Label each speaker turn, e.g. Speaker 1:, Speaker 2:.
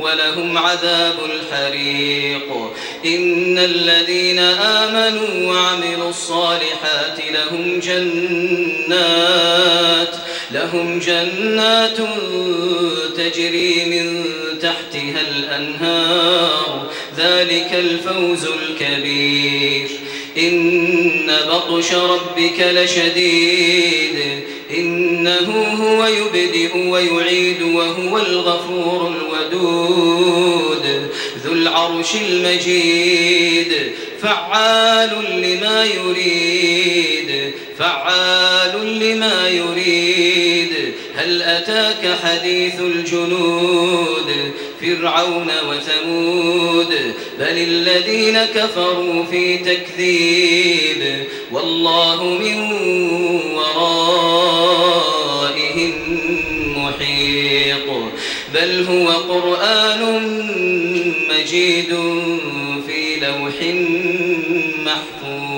Speaker 1: ولهم عذاب الحريق. إن الذين آمنوا وعملوا الصالحات لهم جنات لهم جنات تجري من تحتها الأنهار. ذلك الفوز الكبير. إن بطش ربك لشديد. إنه هو يبدئ ويعيد وهو الغفور الودود. العرش المجيد. فعال لما يريد. فعال لما يريد. هل أتاك حديث الجنود؟ فرعون وثمود. بل الذين كفروا في تكذيب. والله من ورائهم محيط. بل هو قرآن مجيد في لوح محفوظ.